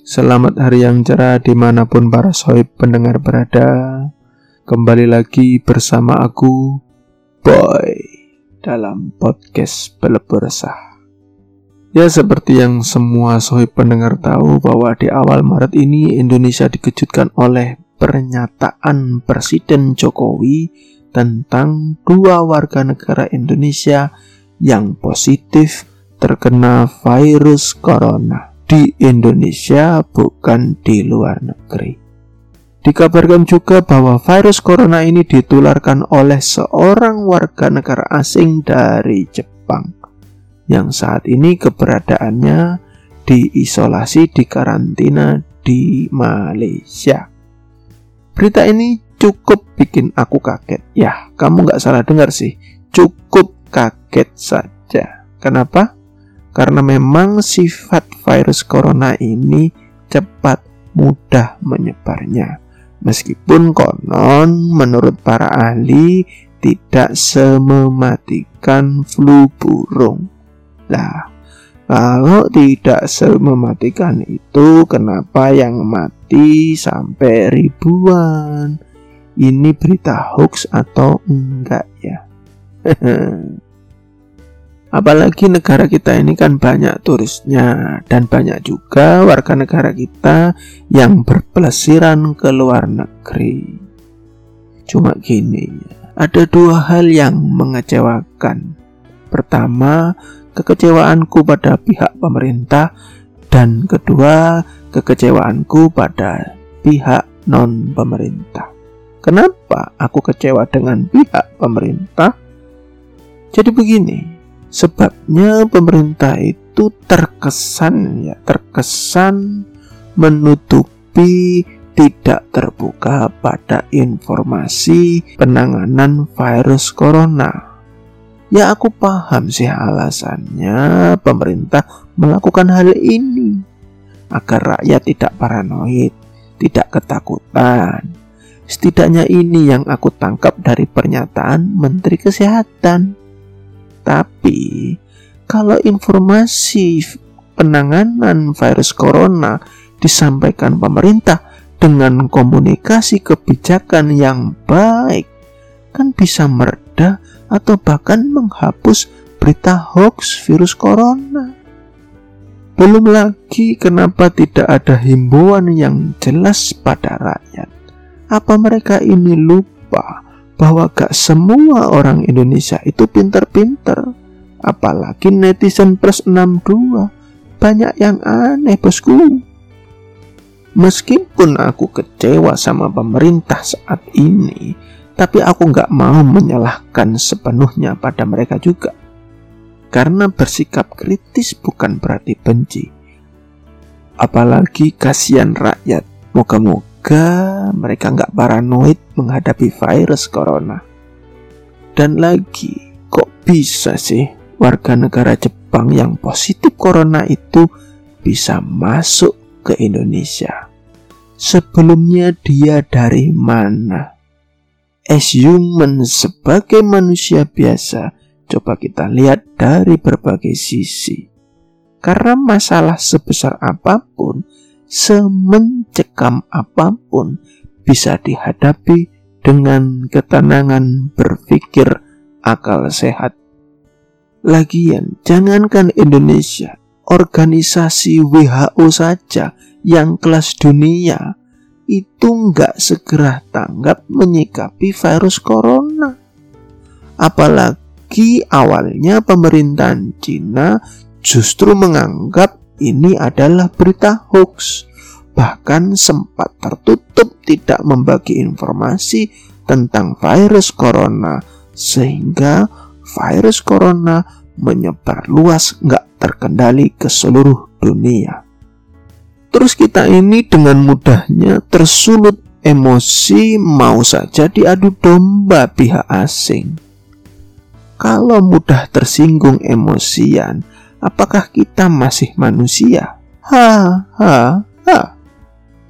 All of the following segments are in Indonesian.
Selamat hari yang cerah di mana pun para sohib pendengar berada. Kembali lagi bersama aku Boy Dalam podcast Belebur Resah. Ya seperti yang semua sohib pendengar tahu bahwa di awal Maret ini Indonesia dikejutkan oleh pernyataan Presiden Jokowi tentang dua warga negara Indonesia yang positif terkena virus corona di Indonesia bukan di luar negeri. Dikabarkan juga bahwa virus corona ini ditularkan oleh seorang warga negara asing dari Jepang yang saat ini keberadaannya diisolasi di karantina di Malaysia. Berita ini cukup bikin aku kaget. Ya, kamu nggak salah dengar sih. Cukup kaget saja. Kenapa? Karena memang sifat virus corona ini cepat mudah menyebarnya. Meskipun konon menurut para ahli tidak semematikan flu burung. Lah, kalau tidak semematikan itu kenapa yang mati sampai ribuan? Ini berita hoax atau enggak ya? Apalagi negara kita ini kan banyak turisnya dan banyak juga warga negara kita yang berpelesiran ke luar negeri. Cuma gini, ada dua hal yang mengecewakan. Pertama, kekecewaanku pada pihak pemerintah dan kedua, kekecewaanku pada pihak non pemerintah. Kenapa aku kecewa dengan pihak pemerintah? Jadi begini, Sebabnya pemerintah itu terkesan ya, terkesan menutupi tidak terbuka pada informasi penanganan virus corona. Ya aku paham sih alasannya pemerintah melakukan hal ini agar rakyat tidak paranoid, tidak ketakutan. Setidaknya ini yang aku tangkap dari pernyataan Menteri Kesehatan. Tapi kalau informasi penanganan virus corona disampaikan pemerintah dengan komunikasi kebijakan yang baik, kan bisa mereda atau bahkan menghapus berita hoax virus corona. Belum lagi kenapa tidak ada himbauan yang jelas pada rakyat. Apa mereka ini lupa bahwa gak semua orang Indonesia itu pinter-pinter. Apalagi netizen plus 62. Banyak yang aneh bosku. Meskipun aku kecewa sama pemerintah saat ini, tapi aku gak mau menyalahkan sepenuhnya pada mereka juga. Karena bersikap kritis bukan berarti benci. Apalagi kasihan rakyat. Moga-moga Semoga mereka nggak paranoid menghadapi virus corona. Dan lagi, kok bisa sih warga negara Jepang yang positif corona itu bisa masuk ke Indonesia? Sebelumnya dia dari mana? As human sebagai manusia biasa, coba kita lihat dari berbagai sisi. Karena masalah sebesar apa pun, semencekam apa pun bisa dihadapi dengan ketenangan berpikir akal sehat. Lagian, jangankan Indonesia, organisasi WHO saja yang kelas dunia itu nggak segera tanggap menyikapi virus corona. Apalagi awalnya pemerintahan Cina justru menganggap ini adalah berita hoax. Bahkan sempat tertutup tidak membagi informasi tentang virus corona sehingga virus corona menyebar luas nggak terkendali ke seluruh dunia. Terus kita ini dengan mudahnya tersulut emosi mau saja diadu domba pihak asing. Kalau mudah tersinggung emosian, apakah kita masih manusia? Ha, ha, ha.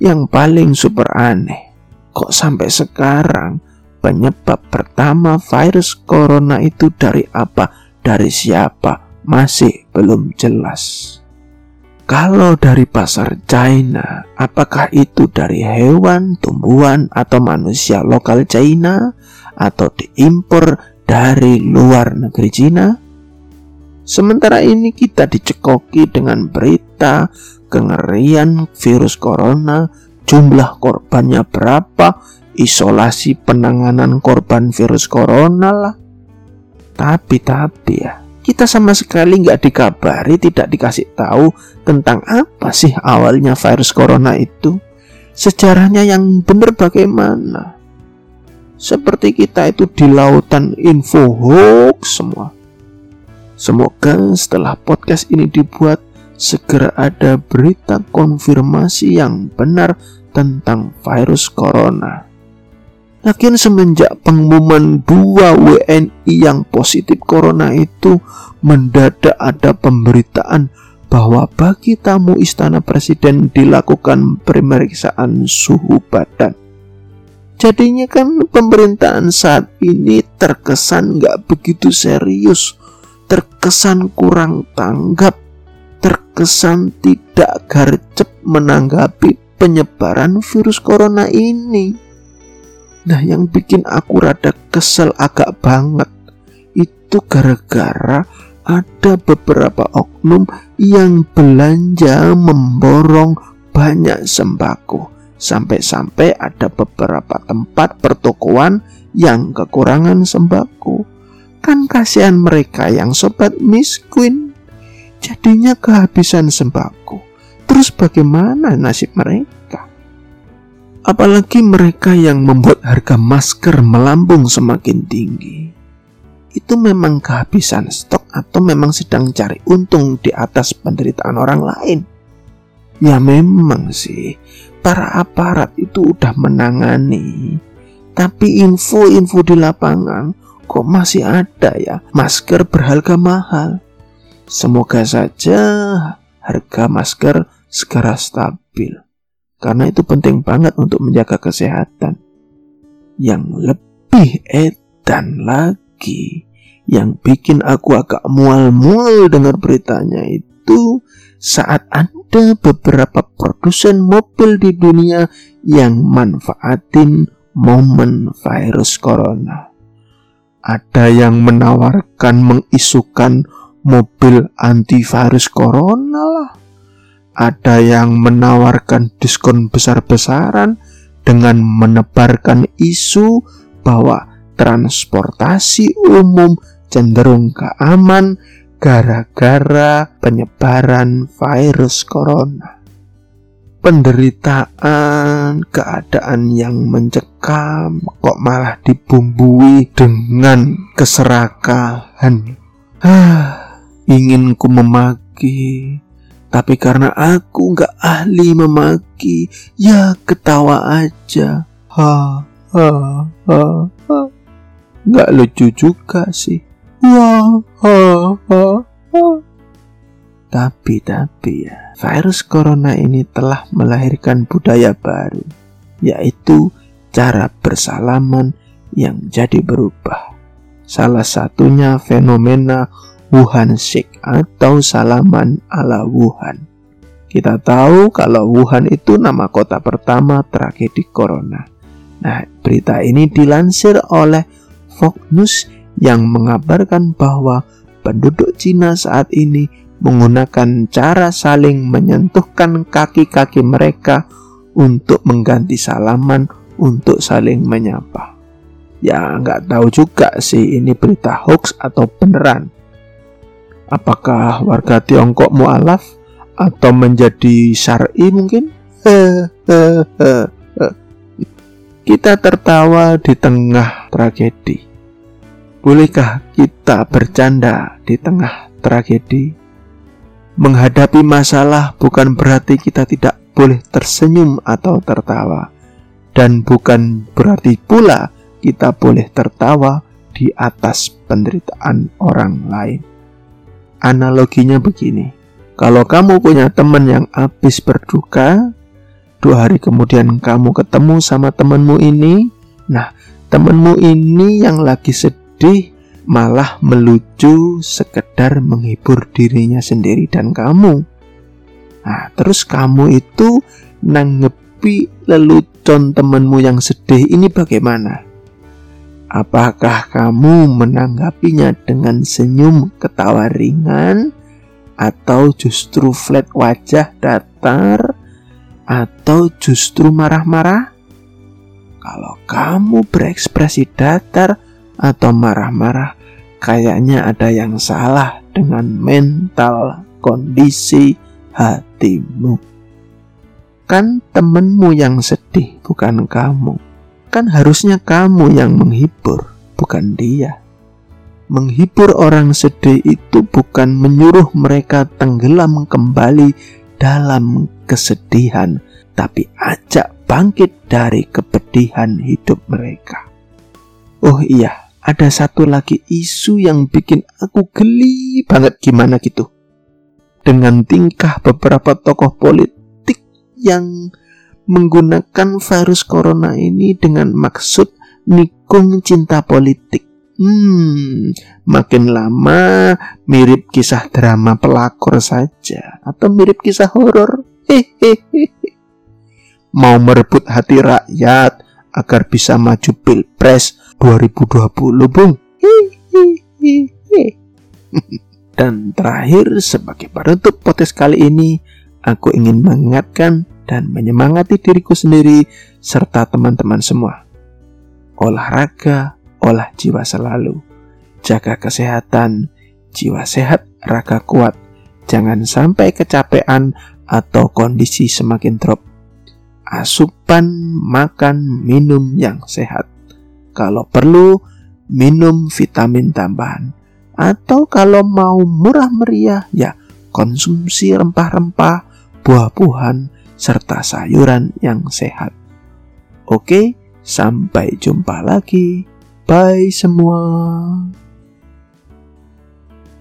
Yang paling super aneh, kok sampai sekarang penyebab pertama virus corona itu dari apa, dari siapa, masih belum jelas. Kalau dari pasar China, apakah itu dari hewan, tumbuhan, atau manusia lokal China, atau diimpor dari luar negeri China? Sementara ini kita dicekoki dengan berita kengerian virus corona, jumlah korbannya berapa, isolasi penanganan korban virus corona lah. Tapi tapi ya, kita sama sekali nggak dikabari, tidak dikasih tahu tentang apa sih awalnya virus corona itu. Sejarahnya yang benar bagaimana? Seperti kita itu di lautan info hoax semua. Semoga setelah podcast ini dibuat, segera ada berita konfirmasi yang benar tentang virus corona. Lagian semenjak pengumuman dua WNI yang positif corona itu mendadak ada pemberitaan bahwa bagi tamu istana presiden dilakukan pemeriksaan suhu badan. Jadinya kan pemerintahan saat ini terkesan nggak begitu serius, terkesan kurang tanggap, terkesan tidak gercep menanggapi penyebaran virus corona ini. Nah yang bikin aku rada kesel agak banget itu gara-gara ada beberapa oknum yang belanja memborong banyak sembako. Sampai-sampai ada beberapa tempat pertokoan yang kekurangan sembako. Kan kasihan mereka yang sobat miskin. Jadinya kehabisan sembako. Terus bagaimana nasib mereka? Apalagi mereka yang membuat harga masker melambung semakin tinggi. Itu memang kehabisan stok atau memang sedang cari untung di atas penderitaan orang lain. Ya memang sih, para aparat itu udah menangani. Tapi info-info di lapangan kok masih ada ya masker berharga mahal. Semoga saja harga masker segera stabil karena itu penting banget untuk menjaga kesehatan. Yang lebih edan lagi, yang bikin aku agak mual-mual dengar beritanya itu saat ada beberapa produsen mobil di dunia yang manfaatin momen virus corona. Ada yang menawarkan mengisukan mobil antivirus corona lah ada yang menawarkan diskon besar-besaran dengan menebarkan isu bahwa transportasi umum cenderung keaman gara-gara penyebaran virus corona. Penderitaan, keadaan yang mencekam kok malah dibumbui dengan keserakahan. Ah, ingin ku memaki tapi karena aku nggak ahli memaki, ya ketawa aja. Ha, ha, ha, ha. Nggak lucu juga sih. Wah, ha, ha, ha. Tapi, tapi ya, virus corona ini telah melahirkan budaya baru, yaitu cara bersalaman yang jadi berubah. Salah satunya fenomena Wuhan Shake atau salaman ala Wuhan. Kita tahu kalau Wuhan itu nama kota pertama tragedi corona. Nah, berita ini dilansir oleh Fox News yang mengabarkan bahwa penduduk Cina saat ini menggunakan cara saling menyentuhkan kaki-kaki mereka untuk mengganti salaman untuk saling menyapa. Ya, nggak tahu juga sih ini berita hoax atau beneran. Apakah warga Tiongkok mualaf atau menjadi syar'i mungkin? Kita tertawa di tengah tragedi. Bolehkah kita bercanda di tengah tragedi? Menghadapi masalah bukan berarti kita tidak boleh tersenyum atau tertawa, dan bukan berarti pula kita boleh tertawa di atas penderitaan orang lain. Analoginya begini, kalau kamu punya teman yang habis berduka, dua hari kemudian kamu ketemu sama temanmu ini, nah temanmu ini yang lagi sedih malah melucu sekedar menghibur dirinya sendiri dan kamu. Nah, terus kamu itu nanggepi lelucon temanmu yang sedih ini bagaimana? Apakah kamu menanggapinya dengan senyum ketawa ringan atau justru flat wajah datar atau justru marah-marah? Kalau kamu berekspresi datar atau marah-marah, kayaknya ada yang salah dengan mental kondisi hatimu. Kan temenmu yang sedih, bukan kamu. Kan harusnya kamu yang menghibur, bukan dia. Menghibur orang sedih itu bukan menyuruh mereka tenggelam kembali dalam kesedihan, tapi ajak bangkit dari kepedihan hidup mereka. Oh iya, ada satu lagi isu yang bikin aku geli banget gimana gitu. Dengan tingkah beberapa tokoh politik yang menggunakan virus corona ini dengan maksud nikung cinta politik. Hmm, makin lama mirip kisah drama pelakor saja atau mirip kisah horor. Hehehe mau merebut hati rakyat agar bisa maju Pilpres 2020, Bung. Dan terakhir, sebagai penutup potes kali ini, aku ingin mengingatkan dan menyemangati diriku sendiri serta teman-teman semua. Olahraga, olah jiwa selalu. Jaga kesehatan, jiwa sehat, raga kuat. Jangan sampai kecapean atau kondisi semakin drop asupan makan minum yang sehat. Kalau perlu, minum vitamin tambahan. Atau kalau mau murah meriah, ya konsumsi rempah-rempah, buah-buahan, serta sayuran yang sehat. Oke, sampai jumpa lagi. Bye semua.